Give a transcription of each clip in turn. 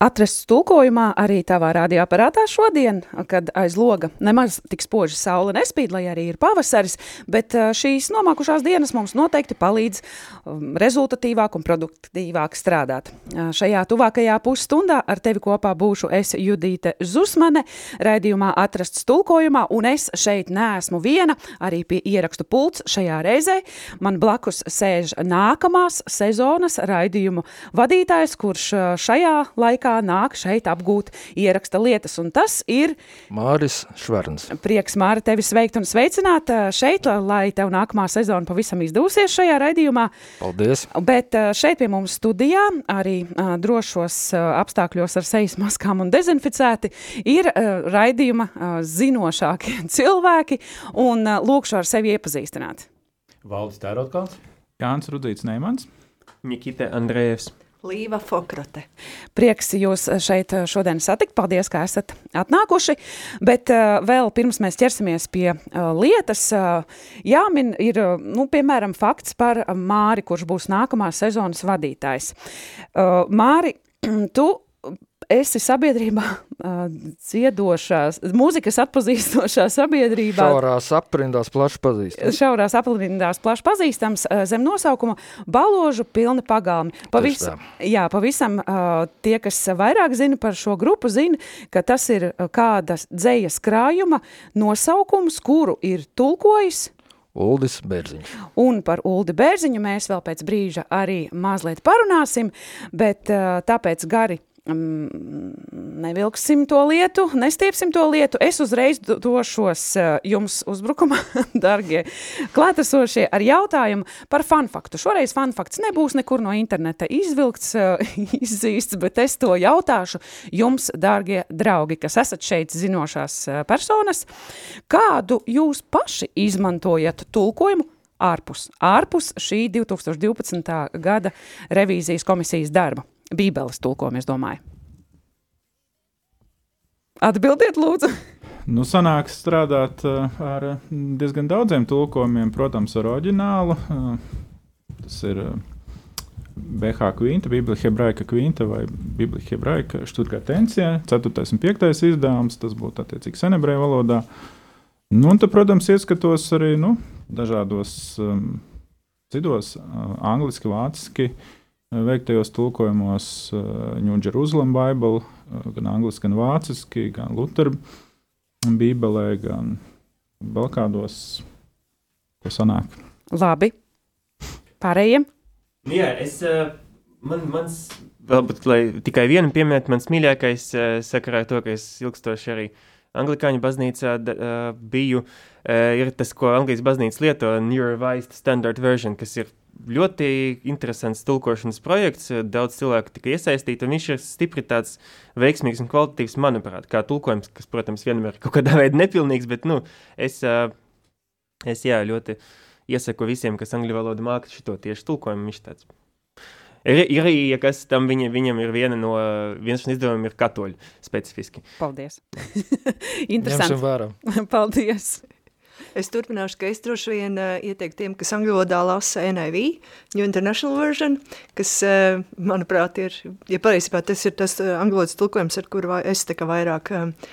Atrasts tulkojumā arī tavā radioaparātā šodien, kad aiz loga nemaz tik spoži saule nespīd, lai arī ir pavasaris, bet šīs nomākušās dienas mums noteikti palīdz um, rezultatīvāk un produktīvāk strādāt. Šajā tuvākajā pusstundā ar tevi kopā būšu es Judīte Zusmane, raidījumā atrasts tulkojumā, un es šeit neesmu viena, arī pie ierakstu pults šajā reizē. Man blakus sēž nākamās sezonas raidījumu vadītājs, kurš šajā laikā laikā nāk šeit apgūt ieraksta lietas, un tas ir Māris Šverns. Prieks, Māri, tevi sveikt un sveicināt šeit, lai tev nākamā sezona pavisam izdevusies šajā raidījumā. Paldies! Bet šeit pie mums studijā, arī drošos apstākļos ar sejas maskām un dezinficēti, ir raidījuma zinošākie cilvēki, un lūkšu ar sevi iepazīstināt. Valdis Tērotkalns. Jānis Rudzīts Neimans. Nikita Andrejevs. Līva Fokrate. Prieks jūs šeit šodien satikt. Paldies, ka esat atnākuši. Bet uh, vēl pirms mēs ķersimies pie uh, lietas, uh, jāmin ir, nu, piemēram, fakts par Māri, kurš būs nākamās sezonas vadītājs. Māri, tu esi sabiedrībā dziedošās, mūzikas atpazīstošā sabiedrībā. Šaurās aprindās plaši pazīstams. Šaurās aprindās plaši pazīstams zem nosaukuma Baložu pilni pagalmi. Pavis, jā, pavisam tie, kas vairāk zina par šo grupu, zina, ka tas ir kāda dzējas krājuma nosaukums, kuru ir tulkojis Uldis Bērziņš. Un par Uldi Bērziņu mēs vēl pēc brīža arī mazliet parunāsim, bet tāpēc gari nevilksim to lietu, nestiepsim to lietu. Es uzreiz došos eh, jums uzbrukumā, darbie klātesošie, ar jautājumu par fanfaktu. Šoreiz fanfakts nebūs nekur no interneta izvilkts, eh, izzīsts, bet es to jautāšu jums, dārgie draugi, kas esat šeit zinošās eh, personas. Kādu jūs paši izmantojat tulkojumu ārpus, ārpus šī 2012. gada revīzijas komisijas darba? Bībeles tulkojumu, es domāju. Atbildiet, lūdzu! Nu, sanāks strādāt uh, ar diezgan daudziem tulkojumiem, protams, ar oriģinālu. Uh, tas ir BH kvinta, Bībele hebraika kvinta vai Bībele hebraika Štutgartencija, 4. un 5. izdevums, tas būtu attiecīgi senebreju valodā. Nu, un tad, protams, ieskatos arī nu, dažādos um, citos, uh, angliski, vāciski, uh, veiktajos tulkojumos New Jerusalem Bible, uh, gan angliski, gan vāciski, gan Lutera Bībelē, gan vēl kādos, ko sanāk. Labi. Pārējiem? Nu jā, es, uh, man, mans, varbūt, lai tikai vienu pieminētu, mans mīļākais sakarā ar to, ka es ilgstoši arī Anglikāņu baznīcā biju, ir tas, ko Anglijas baznīca lieto, New Revised Standard Version, kas ir ļoti interesants tulkošanas projekts. Daudz cilvēku tika iesaistīti, un viņš ir stipri tāds veiksmīgs un kvalitatīvs, manuprāt, kā tulkojums, kas, protams, vienmēr ir kaut kādā veidā nepilnīgs, bet nu, es, es jā, ļoti iesaku visiem, kas angļu valodu māca šo tieši tulkojumu. Viņš tāds Ir, ir arī, ja kas tam viņa, viņam ir viena no, viens no izdevumiem ir katoļu specifiski. Paldies. Interesanti. Paldies. Es turpināšu, ka es droši vien uh, ieteiktu tiem, kas angļu valodā lasa NIV, New International Version, kas, uh, manuprāt, ir, ja pareizībā tas ir tas uh, angļu valodas tulkojums, ar kuru es tā kā vairāk uh,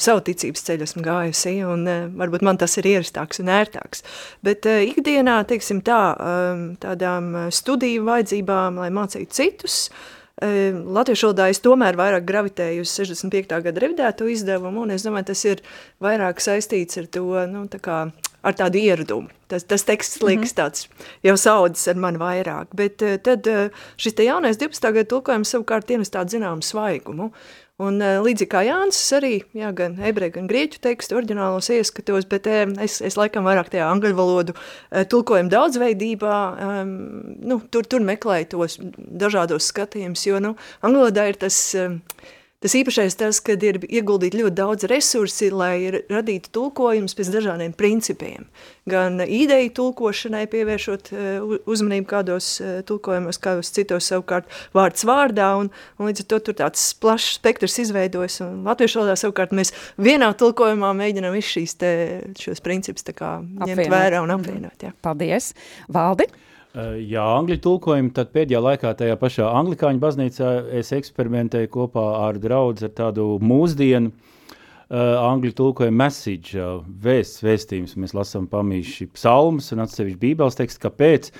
savu ticības ceļu esmu gājusi, un varbūt man tas ir ierastāks un ērtāks. Bet ikdienā, teiksim tā, um, tādām studiju vajadzībām, lai mācītu citus, uh, Latviešu valodā es tomēr vairāk gravitēju uz 65. gada revidēto izdevumu, un es domāju, tas ir vairāk saistīts ar to, nu, tā kā, ar tādu ieradumu. Tas, tas teksts liekas mm -hmm. tāds jau saudzis ar mani vairāk, bet tad šis te jaunais 12. gada tulkojums savukārt ienes tādu zināmu svaigumu, Un eh, līdzīgi kā Jānis, arī jā, gan ebreju, gan grieķu tekstu oriģinālos ieskatos, bet eh, es, es laikam vairāk tajā angļu valodu eh, tulkojumu daudzveidībā, um, nu, tur, tur meklēju tos dažādos skatījumus, jo, nu, angļu valodā ir tas, um, tas īpašais tas, ka ir ieguldīti ļoti daudz resursi, lai radītu tulkojumus pēc dažādiem principiem. Gan ideju tulkošanai pievēršot uzmanību kādos tulkojumos, kā uz citos savukārt vārds vārdā, un, un līdz ar to tur tāds plašs spektrs izveidojas, un latviešu valodā savukārt mēs vienā tulkojumā mēģinām visu šīs te, šos principus tā kā ņemt apvienot. vērā un apvienot. Jā. Paldies! Valdi! Eh, jā, angļu tulkojumu tad pēdējā laikā tajā pašā anglikāņu baznīcā es eksperimentēju kopā ar draugu ar tādu mūsdienu uh, angļu tulkojumu message, uh, vēsts, vēstījums. Mēs lasām pamīši psalmus un atsevišķi bībeles tekstu. Kāpēc?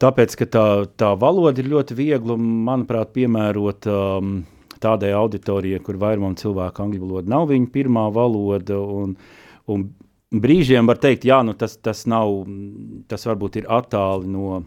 Tāpēc, ka tā, tā valoda ir ļoti viegla un, manuprāt, piemērot um, tādai auditorijai, kur vairumam cilvēku angļu valoda nav viņa pirmā valoda un, un brīžiem var teikt, jā, nu tas, tas nav, tas varbūt ir attāli no,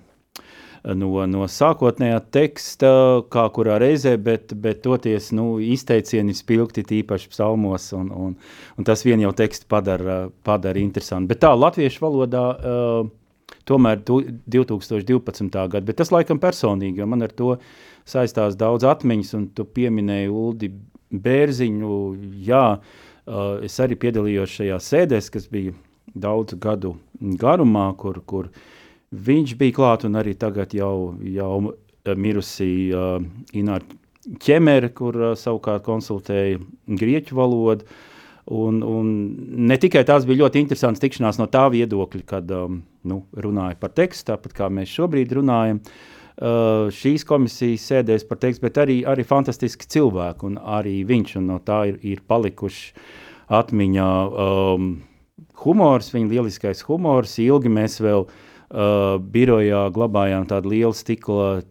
no, no sākotnējā teksta, kā kurā reizē, bet, bet toties nu, izteicieni spilgti tīpaši psalmos, un, un, un tas vien jau tekstu padara, padara interesanti. Bet tā, latviešu valodā uh, tomēr tu, 2012. gada, bet tas laikam personīgi, jo man ar to saistās daudz atmiņas, un tu pieminēji Uldi Bērziņu, jā, Uh, es arī piedalījos šajā sēdēs, kas bija daudzu gadu garumā, kur, kur viņš bija klāt, un arī tagad jau, jau mirusī uh, Ināra ķemere, kur uh, savukārt konsultēja grieķu valodu. Un, un ne tikai tās bija ļoti interesants tikšanās no tā viedokļa, kad um, nu, runāja par tekstu, tāpat kā mēs šobrīd runājam. Uh, šīs komisijas sēdēs par tekstu, bet arī, arī fantastiski cilvēki, un arī viņš, un no tā ir, ir palikuši atmiņā um, humors, viņa lieliskais humors. Ilgi mēs vēl uh, birojā glabājām tādu lielu stikla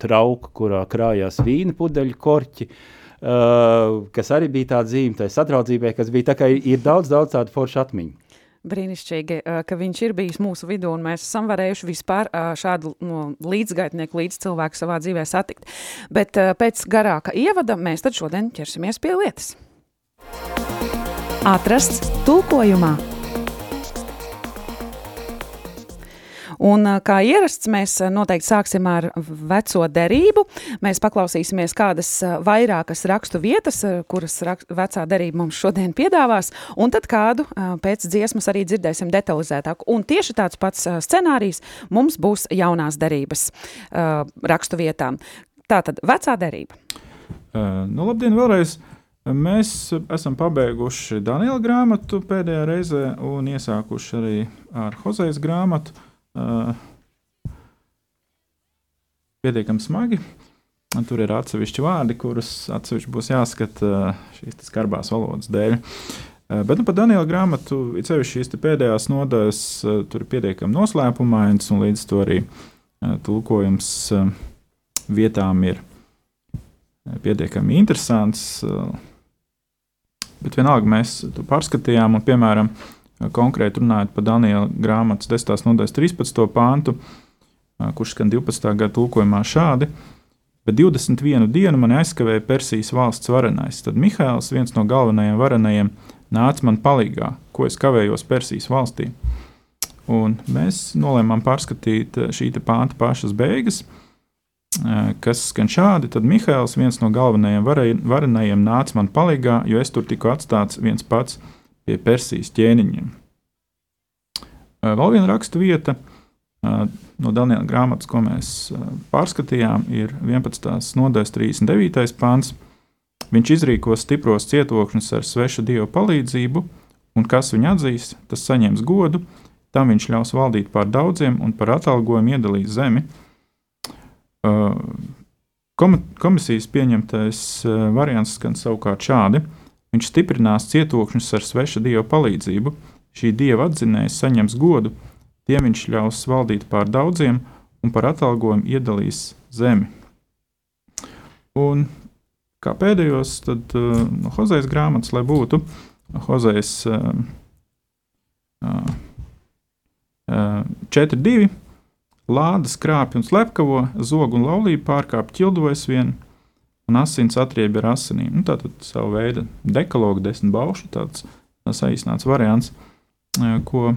trauku, kurā krājās vīna pudeļu korķi. Uh, kas arī bija tāda zīme, tā sadraudzībai, kas bija tā kā ir daudz, daudz tādu foršu atmiņu. Brīnišķīgi, ka viņš ir bijis mūsu vidū, un mēs esam varējuši vispār šādu no, līdzgaitnieku, līdz cilvēku savā dzīvē satikt. Bet pēc garāka ievada mēs tad šodien ķersimies pie lietas atrasts tulkojumā. Un, kā ierasts, mēs noteikti sāksim ar veco derību. Mēs paklausīsimies kādas vairākas rakstu vietas, kuras rak vecā derība mums šodien piedāvās, un tad kādu pēc dziesmas arī dzirdēsim detalizētāk. Un tieši tāds pats scenārijs mums būs jaunās derības rakstu vietām. Tātad vecā derība. Nu, labdien vēlreiz! Mēs esam pabeiguši Daniela grāmatu pēdējā reizē un iesākuši arī ar Hozejas grāmatu. Uh, pietiekami smagi. Tur ir atsevišķi vārdi, kurus atsevišķi būs jāskata uh, šīs skarbās valodas dēļ. Uh, bet nu, par Daniela grāmatu, it sevišķi šīs pēdējās nodaļas, tur ir pietiekami noslēpumains un līdz to arī tulkojums vietām ir pietiekami interesants bet vienalga mēs to pārskatījām, un, piemēram, konkrēti runājot par Daniela grāmatas 10. nodaļas 13. pāntu, kurš skan 12. gada tulkojumā šādi. Bet 21 dienu man aizkavēja Persijas valsts varenais. Tad Mihails, viens no galvenajiem varenajiem, nāca man palīgā, ko es kavējos Persijas valstī. Un mēs nolēmām pārskatīt šī pānta pašas beigas, kas skan šādi. Tad Mihails, viens no galvenajiem varenajiem, nāca man palīgā, jo es tur tiku atstāts viens pats pie Persijas ķēniņiem. Vēl viena rakstu vieta no Daniela grāmatas, ko mēs pārskatījām, ir 11. nodaļas 39. pāns. Viņš izrīkos stipros cietokšņus ar svešu dievu palīdzību, un kas viņu atzīs, tas saņems godu, tam viņš ļaus valdīt pār daudziem un par atalgojumu iedalīs zemi Komisijas pieņemtais variants skan savukārt šādi: Viņš stiprinās cietokšņus ar sveša dieva palīdzību. Šī dieva atzinējs saņems godu, tiem viņš ļaus valdīt pār daudziem un par atalgojumu iedalīs zemi. Un kā pēdējos, tad uh, no Hozejas grāmatas, lai būtu Hozejas uh, uh, uh, 4.2 Lādes krāpja un slepkavo, zog un laulību pārkāpj ķildojas vien, un asins atriebja ar asinīm. Nu, tātad savu veidu dekalogu desmit baušu, tāds saīsnāts variants, ko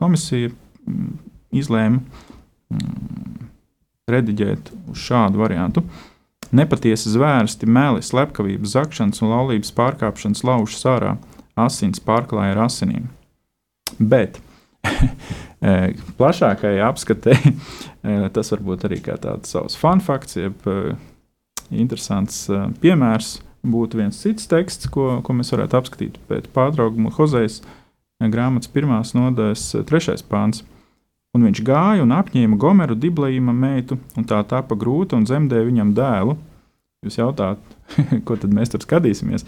komisija mm, izlēma mm, rediģēt uz šādu variantu. Nepatiesi zvērsti, meli, slepkavības, zakšanas un laulības pārkāpšanas lauž sārā, asins pārklāja ar asinīm. Bet eh, plašākajai apskatē eh, tas var būt arī kā tāds savs fun fakts, jeb interesants uh, piemērs. Būtu viens cits teksts, ko, ko mēs varētu apskatīt pēc pārtraukuma Hozejas grāmatas pirmās nodaļas trešais pāns. Un viņš gāja un apņēma Gomeru Diblējuma meitu, un tā tapa grūta un zemdēja viņam dēlu. Jūs jautājat, ko tad mēs tur skatīsimies?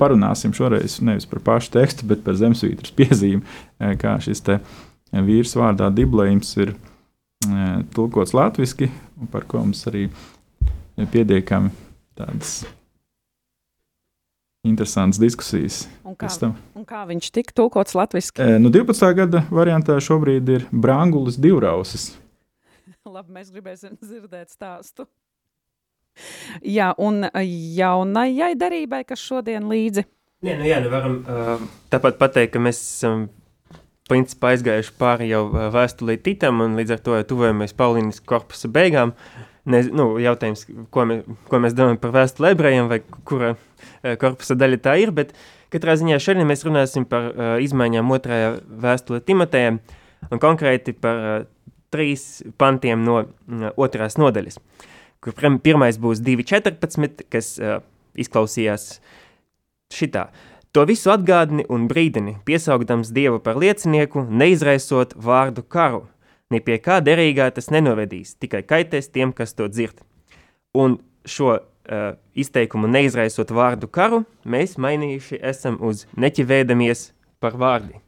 Parunāsim šoreiz nevis par pašu tekstu, bet par zemesvītras piezīmi, kā šis vīrs vārdā Diblējums ir tulkots latviešu, par ko mums arī pietiekami tādas interesantas diskusijas. Un kā, un kā viņš tika tulkots latviešu? E, nu, 12. gada variantā šobrīd ir Brangulis divrausis. Labi, mēs gribēsim dzirdēt stāstu. Jā, un jaunajai derībai, kas šodien līdzi. Nē, nu jā, nu varam uh, tāpat pateikt, ka mēs esam principā aizgājuši pāri jau vēstulī Titam, un līdz ar to tuvojamies Paulīnas korpusa beigām. Ne, nu, jautājums, ko, mē, ko mēs domājam par vēstuli ebrejiem, vai kura uh, korpusa daļa tā ir, bet katrā ziņā šodien mēs runāsim par uh, izmaiņām otrajā vēstulē Timotejam, un konkrēti par uh, trīs pantiem no uh, otrās nodaļas. Kur pirmais būs 2.14, kas uh, izklausījās šitā. To visu atgādini un brīdini, piesaugdams Dievu par liecinieku, neizraisot vārdu karu. Ne pie kā derīgā tas nenovedīs, tikai kaitēs tiem, kas to dzird. Un šo uh, izteikumu neizraisot vārdu karu, mēs mainījuši esam uz neķivēdamies par vārdi.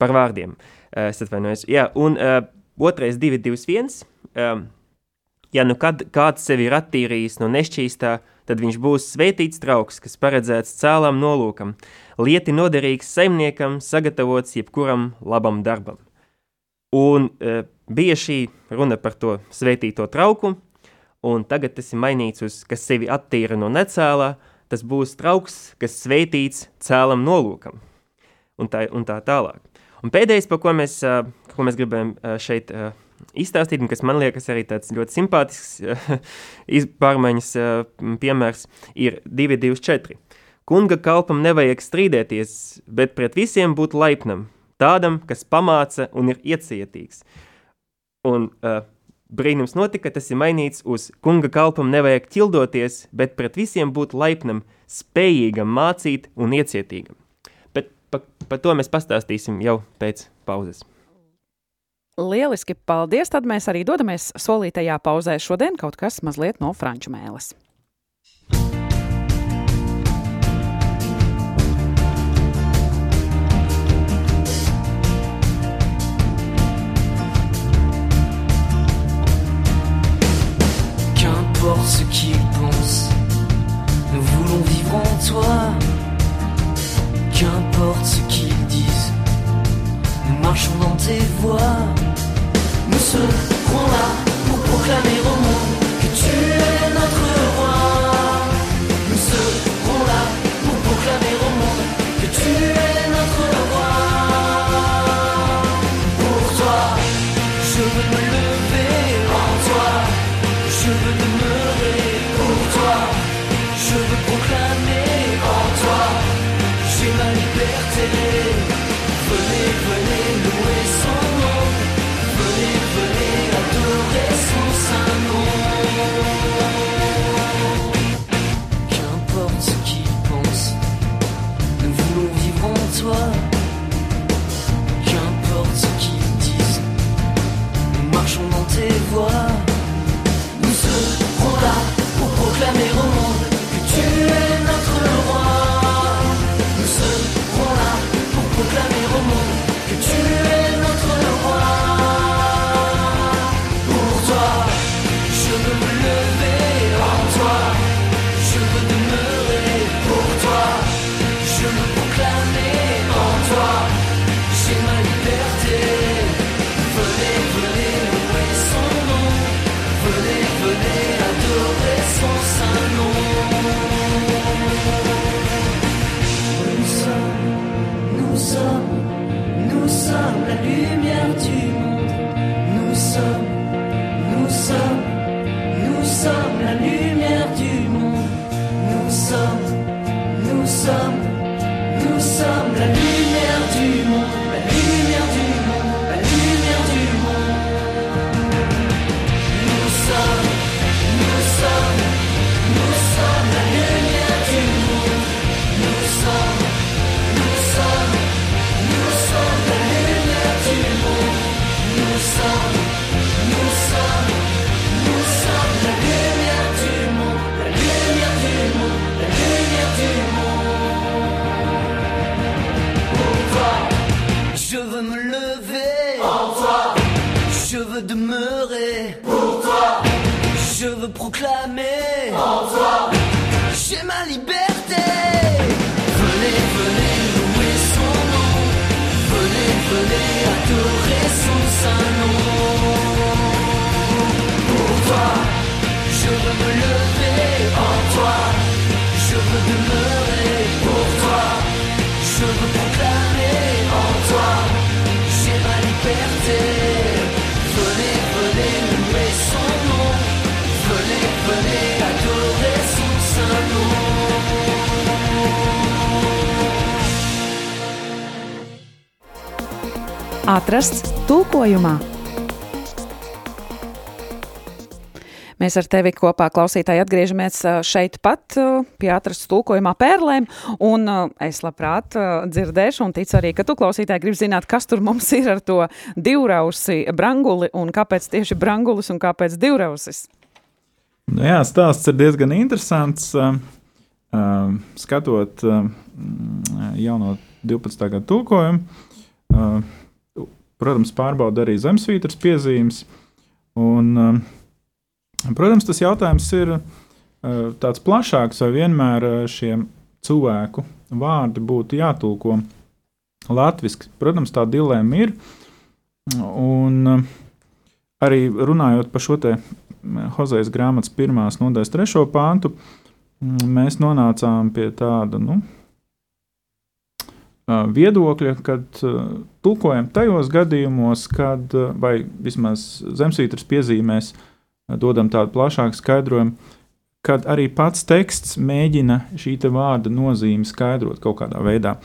Par vārdiem. Uh, es atvainojos. Jā, un uh, otrais 221. Um, Ja nu kad kāds sevi ir attīrījis no nešķīstā, tad viņš būs svētīts trauks, kas paredzēts cēlām nolūkam, lieti noderīgs saimniekam, sagatavots jebkuram labam darbam. Un e, bija šī runa par to svētīto trauku, un tagad tas ir mainīts uz, kas sevi attīra no necēlā, tas būs trauks, kas svētīts cēlam nolūkam, un tā, un tā tālāk. Un pēdējais, par ko mēs, ko mēs gribējam šeit izstāstīt, un kas man liekas arī tāds ļoti simpātisks pārmaiņas piemērs, ir 224. Kunga kalpam nevajag strīdēties, bet pret visiem būt laipnam, tādam, kas pamāca un ir iecietīgs. Un uh, brīnums notika, tas ir mainīts uz kunga kalpam nevajag ķildoties, bet pret visiem būt laipnam, spējīgam mācīt un iecietīgam. Bet par pa to mēs pastāstīsim jau pēc pauzes. Lieliski, paldies! Tad mēs arī dodamies solītajā pauzē. Šodien kaut kas mazliet no franču mēles. Qu'importe ce qu'ils pensent, nous voulons vivre en toi. Qu'importe ce qu'ils disent, nous marchons dans tes voies. Nous serons là pour proclamer au monde que tu es notre Atrasts tulkojumā. Mēs ar tevi kopā, klausītāji, atgriežamies šeit pat pie atrasts tulkojumā pērlēm, un es labprāt dzirdēšu, un ticu arī, ka tu, klausītāji, grib zināt, kas tur mums ir ar to divrausi branguli, un kāpēc tieši brangulis un kāpēc divrausis. Nu, jā, stāsts ir diezgan interesants. Skatot jauno 12. gada tulkojumu, protams, pārbauda arī zemesvītras piezīmes. Un, uh, protams, tas jautājums ir uh, tāds plašāks, vai vienmēr uh, šiem cilvēku vārdi būtu jātulko latviešu. Protams, tā dilemma ir. Un uh, arī runājot par šo te Hozejas grāmatas pirmās nodaļas trešo pāntu, mm, mēs nonācām pie tāda nu, viedokļa, kad tulkojam tajos gadījumos, kad, vai vismaz zemesvītras piezīmēs, dodam tādu plašāku skaidrojumu, kad arī pats teksts mēģina šī te vārda nozīmi skaidrot kaut kādā veidā.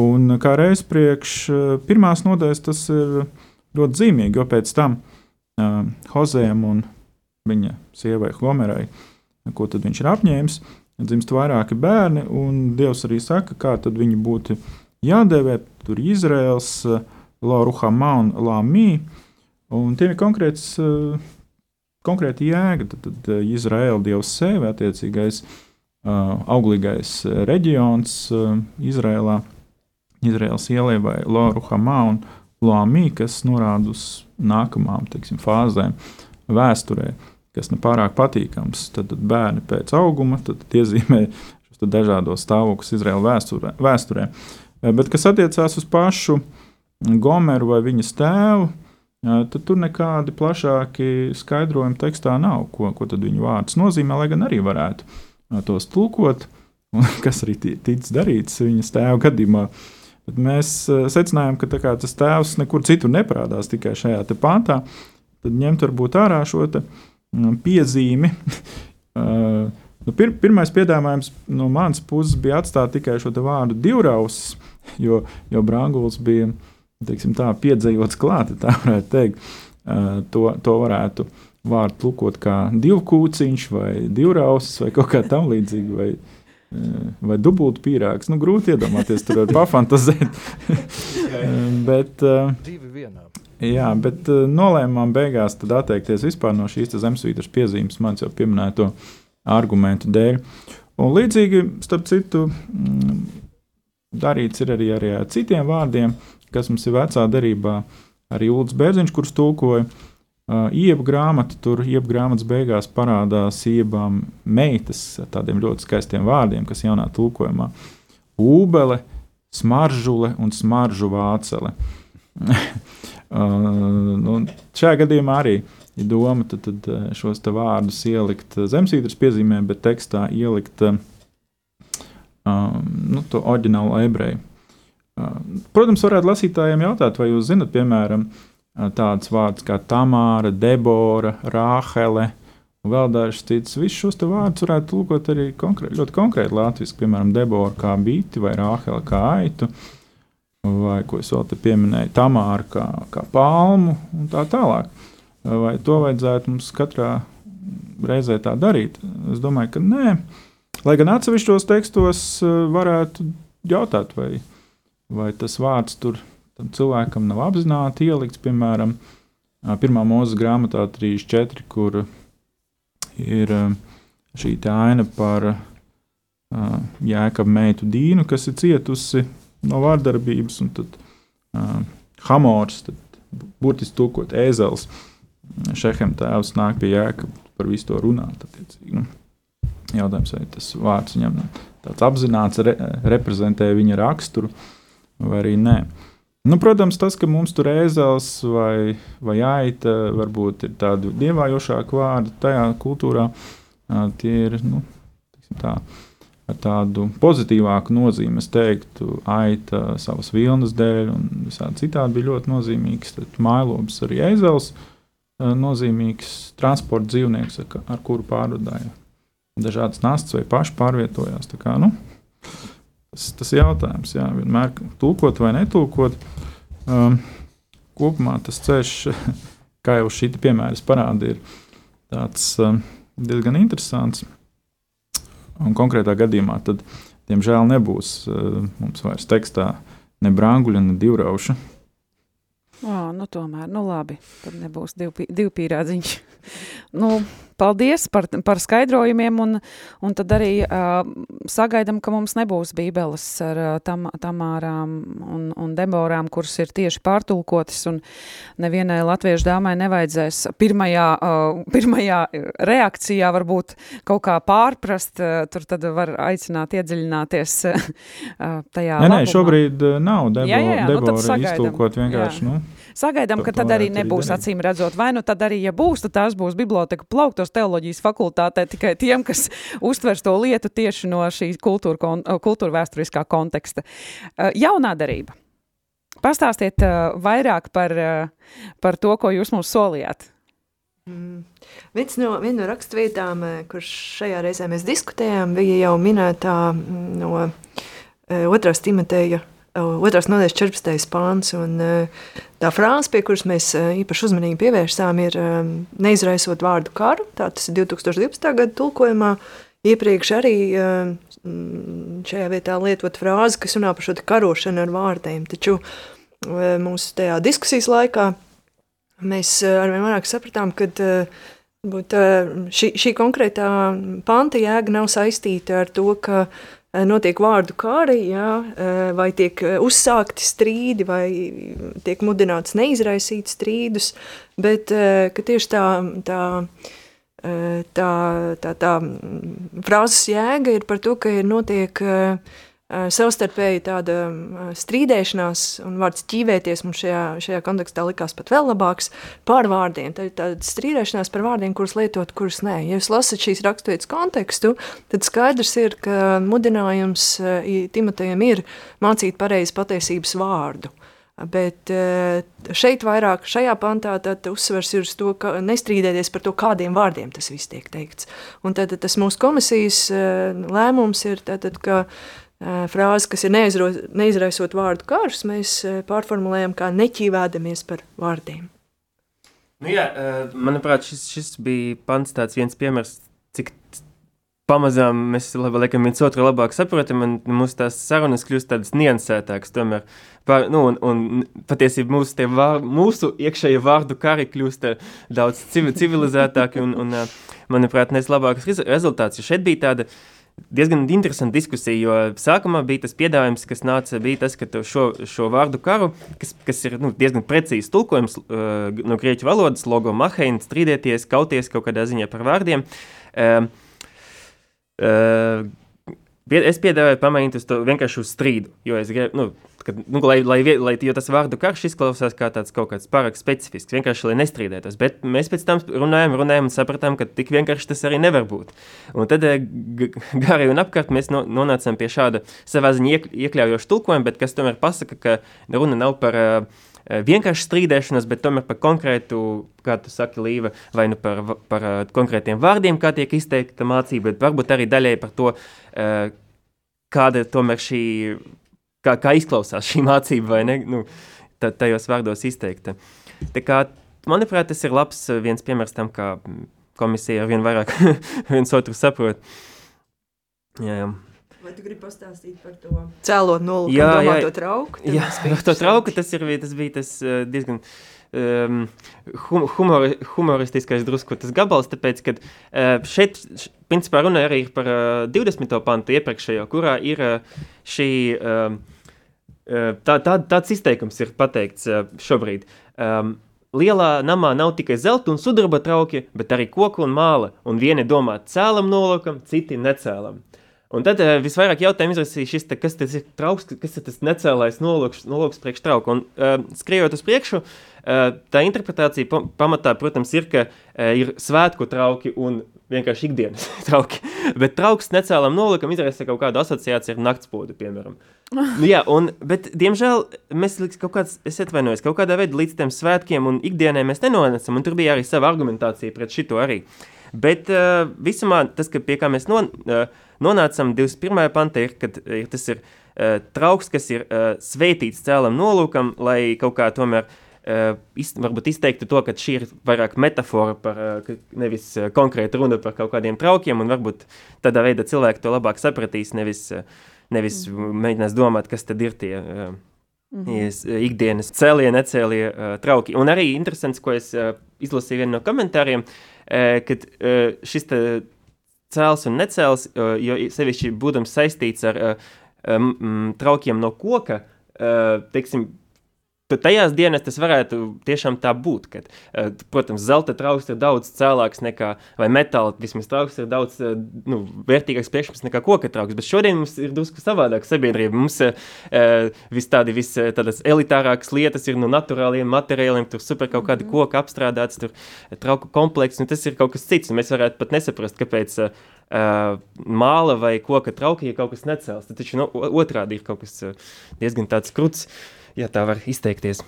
Un kā reiz priekš pirmās nodaļas tas ir ļoti zīmīgi, jo pēc tam uh, Hozējam un viņa sievai Homerai, ko tad viņš ir apņēmis, dzimst vairāki bērni, un Dievs arī saka, kā tad viņi būtu jādēvē, tur Izraels, Lauruhamā un Lāmī, un tiem ir konkrēts, eh, konkrēti jēga, tad, tad eh, Izraēla Dievs sevi, attiecīgais eh, auglīgais reģions Izrēlā, Izraels ielai vai Lauruhamā un Lāmī, kas norāda uz nākamām, teiksim, fāzēm vēsturē kas ne pārāk patīkams. Tad, tad bērni pēc auguma tad iezīmē šos dažādos stāvokļus Izraēlas vēsturē, vēsturē. Bet kas attiecās uz pašu Gomeru vai viņas tēvu, tad tur nekādi plašāki skaidrojumi tekstā nav, ko, ko tad viņa vārds nozīmē, lai gan arī varētu tos tulkot, kas arī ticis darīts viņas tēva gadījumā. Bet mēs secinājām, ka kā, tas tēvs nekur citur neparādās, tikai šajā pāntā. Tad ņemt varbūt ārā šo Mm, piezīmi. Nu, pir, pirmais piedāvājums no manas puses bija atstāt tikai šo vārdu divrausis, jo, jo Branguls bija tā, piedzējots klāt, tā varētu teikt. To, to varētu vārdu tulkot kā divkūciņš vai divrausis vai kaut kā tam līdzīga. Vai, Vai dubultā pīrāgs. Nu, grūti iedomāties, tur var pafantazēt. Bet, uh. Jā, bet uh, nolēmām beigās atteikties vispār no šīs zemesvītras piezīmes, manas jau pieminēto argumentu dēļ. Un līdzīgi, starp citu, darīts ir arī, arī ar citiem vārdiem, kas mums ir vecā derībā. Arī Ulrichs Bērziņš, kurš tulkoja uh, iebu grāmatu, tur iebu grāmatas beigās parādās iebām meitas ar tādiem ļoti skaistiem vārdiem, kas jaunā tulkojumā - ūbele, smaržule un smaržu vācele. Uh, šajā gadījumā arī ir doma tad, tad šos vārdus ielikt zemesvītras piezīmē, bet tekstā ielikt uh, nu, to oriģinālu ebreju. Uh, protams, varētu lasītājiem jautāt, vai jūs zinat, piemēram, tāds vārds kā Tamāra, Debora, Rāhele vēl dažs cits. Visus šos vārdus varētu tulkot arī konkrēt, ļoti konkrēti latviešu, piemēram, Debora kā biti vai Rāhele kā aitu. Uh, vai ko es vēl te pieminēju, tamāra kā, kā palmu un tā tālāk. Vai to vajadzētu mums katrā reizē tā darīt? Es domāju, ka nē. Lai gan atsevišķos tekstos eh, varētu jautāt, vai, vai tas vārds tur cilvēkam nav apzināti ielikts, piemēram, pirmā mūzes grāmatā 3.4, kur ir šī aina par jēkabu meitu Dīnu, kas ir cietusi no vārdarbības, un tad Hamors, tad, burtiski tūkot ēzelis. Šehem tēvs nāk pie jēka, par visu to runāt. Attiecīgi, nu. Jautājums, vai tas vārds viņam tāds apzināts re, reprezentē viņa raksturu, vai arī nē. Nu, protams, tas, ka mums tur ēzelis vai, vai aita varbūt ir tādi dievājošāki vārdi tajā kultūrā, tie ir nu, tā, ar tādu pozitīvāku nozīmi. Es teiktu, aita savas vilnas dēļ un visādi citādi bija ļoti nozīmīgs. Tad mājlobs arī ēzelis ā, nozīmīgs transporta dzīvnieks, ar, kuru pārvadāja dažādas nastas vai paši pārvietojās. Kā, nu, tas, tas ir jautājums, jā, vienmēr tulkot vai netulkot. Um, kopumā tas ceļš, kā jau šī piemēra parāda, ir tāds, um, diezgan interesants. Un konkrētā gadījumā, tad, diemžēl, nebūs uh, mums vairs tekstā ne brānguļa, ne divrauša. O, nu tomēr, nu labi, tad nebūs div, divu pīrādziņš. nu, paldies par, par skaidrojumiem, un, un tad arī uh, sagaidam, ka mums nebūs bībeles ar uh, tam, tamārām un, un deborām, kuras ir tieši pārtulkotas, un nevienai latviešu dāmai nevajadzēs pirmajā, uh, pirmajā reakcijā varbūt kaut kā pārprast, uh, tur tad var aicināt iedziļināties uh, tajā Nē, nē, labumā. šobrīd uh, nav Jā, jā, jā, nu Debora sagaidam. iztulkot vienkārši. Jā. Nu, Sagaidām, ka tad arī nebūs acīm redzot, vai nu tad arī, ja būs, tad tās būs biblioteka plauktos teoloģijas fakultātē tikai tiem, kas uztvers to lietu tieši no šīs kultūra, kon, kultūra vēsturiskā konteksta. Uh, Jaunā darība. Pastāstiet uh, vairāk par, uh, par to, ko jūs mums solījāt. Mm. Viens no, viena no raksturvietām, eh, kurš šajā reizē mēs diskutējām, bija jau minētā mm, no eh, otrās Timoteja, otrās nodaļas 14. pāns. Un, tā frāze, pie kuras mēs īpaši uzmanīgi pievērsām, ir neizraisot vārdu karu. Tā tas ir 2012. gada tulkojumā. Iepriekš arī šajā vietā lietot frāzi, kas runā par šo karošanu ar vārdiem. Taču mūsu tajā diskusijas laikā mēs arvien vairāk sapratām, ka šī, šī konkrētā panta jēga nav saistīta ar to, ka eh, notiek vārdu kāri, jā, eh, vai tiek eh, uzsākti strīdi, vai tiek mudināts neizraisīt strīdus, bet eh, tieši tā, tā, eh, tā, tā, tā frāzes jēga ir par to, ka ir notiek eh, eh, savstarpēji tāda eh, strīdēšanās, un vārds ķīvēties mums šajā, šajā kontekstā likās pat vēl labāks par vārdiem. Tā ir tāda strīdēšanās par vārdiem, kurus lietot, kurus nē. Ja jūs lasat šīs raksturvietas kontekstu, tad skaidrs ir, ka mudinājums eh, Timotejam ir mācīt pareizi patiesības vārdu. Bet eh, šeit vairāk, šajā pantā, uzsvers ir uz to, ka nestrīdēties par to, kādiem vārdiem tas viss tiek teikts. Un tad tas mūsu komisijas eh, lēmums ir, tātad, ka frāze, kas ir neizro, neizraisot vārdu karš, mēs pārformulējam kā neķīvēdamies par vārdiem. Nu, jā, manuprāt, šis, šis bija pants tāds viens piemērs, cik pamazām mēs labi, laikam viens otru labāk saprotam, un mūsu tās sarunas kļūst tādas niansētākas tomēr. Par, nu, un, un patiesībā mūsu, vār, mūsu iekšējie vārdu kari kļūst daudz civi, civilizētāki un, un manuprāt, nes labākas rez- rezultāts. Jo šeit bija tāda diezgan interesanta diskusija, jo sākumā bija tas piedāvājums, kas nāca, bija tas, ka šo, šo vārdu karu, kas, kas ir nu, diezgan precīzi tulkojums uh, no grieķu valodas, logo maheina, strīdēties, kauties kaut kādā ziņā par vārdiem. Uh, pie- es piedāvāju pamainīt to vienkārši uz strīdu, jo es gribēju, nu, kad, nu, lai, lai, lai, tas vārdu karš izklausās kā tāds kaut kāds pārāk specifisks, vienkārši lai nestrīdētos. Bet mēs pēc tam runājām, runājām un sapratām, ka tik vienkārši tas arī nevar būt. Un tad eh, gari un apkārt mēs no, nonācām pie šāda savā ziņā iek, iekļaujoša tulkojuma, bet kas tomēr pasaka, ka runa nav par uh, vienkārši strīdēšanos, bet tomēr par konkrētu, kā tu saki, Līva, vai nu par, par uh, konkrētiem vārdiem, kā tiek izteikta mācība, bet varbūt arī daļai par to, uh, kāda tomēr šī, kā, kā izklausās šī mācība, vai ne, nu, ta- tajos vārdos izteikta. Tā kā, manuprāt, tas ir labs viens piemērs tam, kā mm, komisija ar vien vairāk viens otru saprot. Jā, jā. Vai tu gribi pastāstīt par to cēlot nulli, Jā, jā, to trauku? Jā, to trauku tas, ir, tas bija tas uh, diezgan um, hum, humori, humoristiskais drusku tas gabals, tāpēc, ka uh, šeit, š, principā, runa arī ir par uh, 20. pantu iepriekšējo, kurā ir uh, šī, um, uh, tā, tā, tāds izteikums ir pateikts uh, šobrīd. Um, lielā namā nav tikai zelta un sudraba trauki, bet arī koku un māla, un vieni domā cēlam nolūkam, citi necēlam. Un tad uh, visvairāk jautājumu izraisīja šis, te, kas tas ir trauks, kas ir tas necēlais nolūks, nolūks priekš trauka. Un uh, skriejot uz priekšu, uh, tā interpretācija pa, pamatā, protams, ir, ka uh, ir svētku trauki un vienkārši ikdienas trauki. Bet trauks necēlam nolūkam izraisa kaut kādu asociāciju ar naktspodu, piemēram. Nu, jā, un, bet, diemžēl, mēs kaut kāds, es atvainojos, kaut kādā veidā līdz tiem svētkiem un ikdienai mēs nenonācam, un tur bija arī sava argumentācija pret šito arī. Bet uh, visumā tas, ka pie kā mēs non, uh, nonācam 21. pantā, ir, kad ir, tas ir uh, trauks, kas ir uh, sveitīts cēlam nolūkam, lai kaut kā tomēr uh, iz, varbūt izteiktu to, ka šī ir vairāk metafora par uh, nevis uh, konkrēta runa par kaut kādiem traukiem, un varbūt tādā veidā cilvēki to labāk sapratīs, nevis, uh, nevis mm. mēģinās domāt, kas tad ir tie. Uh, Mm -hmm. ikdienas cēlie, necēlie uh, trauki. Un arī interesants, ko es uh, izlasīju vienu no komentāriem, uh, uh, šis cēls un necēls, jo sevišķi būdams saistīts ar um, traukiem no koka, teiksim, tajās dienās tas varētu tiešām tā būt, ka, uh, protams, zelta trauks ir daudz cēlāks nekā, vai metāla vismaz trauks ir daudz uh, nu, vērtīgāks priekšmets nekā koka trauks, bet šodien mums ir drusku savādāk sabiedrība. Mums uh, vis tādi vis tādas elitārākas lietas ir no naturāliem materiāliem, tur super kaut kādi mhm. koka apstrādāts, tur trauku komplekss, un tas ir kaut kas cits, mēs varētu pat nesaprast, kāpēc uh, māla vai koka trauki ir kaut kas necēls. Tad taču no, otrādi ir kaut kas diezgan tāds kruts. Uh, ja tā var izteikties.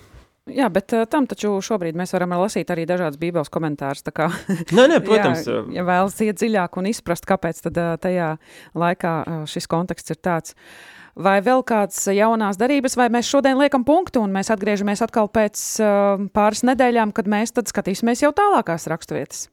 Jā, bet uh, tam taču šobrīd mēs varam lasīt arī dažādas bībeles komentārus. Kā, nē, nē, protams. jā, ja vēlas iet dziļāk un izprast, kāpēc tad, uh, tajā laikā uh, šis konteksts ir tāds. Vai vēl kāds jaunās darības, vai mēs šodien liekam punktu un mēs atgriežamies atkal pēc uh, pāris nedēļām, kad mēs tad skatīsimies jau tālākās raksturvietas?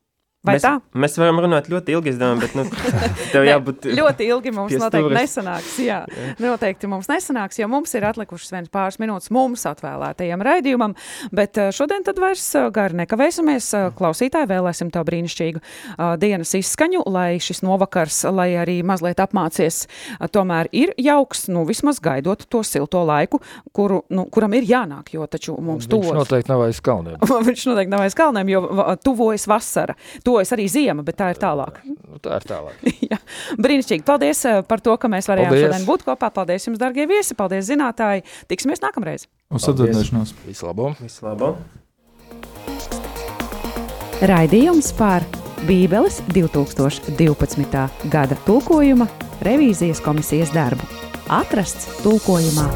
Vai mēs, tā? Mēs varam runāt ļoti ilgi, es domāju, bet nu, tev jābūt. ļoti ilgi mums noteikti stūras. nesanāks. Jā, jā, noteikti mums nesanāks, jo mums ir atlikušas viens pāris minūtes mums atvēlētajam raidījumam, bet eh, šodien tad vairs eh, gari nekavēsimies. Eh, klausītāji vēlēsim to brīnišķīgu uh, dienas izskaņu, lai šis novakars, lai arī mazliet apmācies, uh, tomēr ir jauks, nu vismaz gaidot to silto laiku, kuru, nu, kuram ir jānāk, jo taču mums tuvojas. Viņš noteikti nav aiz kalniem. Viņš noteikti nav aiz kalniem, jo tuvojas vasara. To tuvojas arī ziema, bet tā ir tālāk. Nu, tā ir tālāk. Jā, brīnišķīgi. Paldies eh, par to, ka mēs varējām Paldies. šodien būt kopā. Paldies jums, darbie viesi. Paldies, zinātāji. Tiksimies nākamreiz. Uz sadzirdēšanos. Visu labo. Raidījums par Bībeles 2012. gada tulkojuma revīzijas komisijas darbu. Atrasts tulkojumā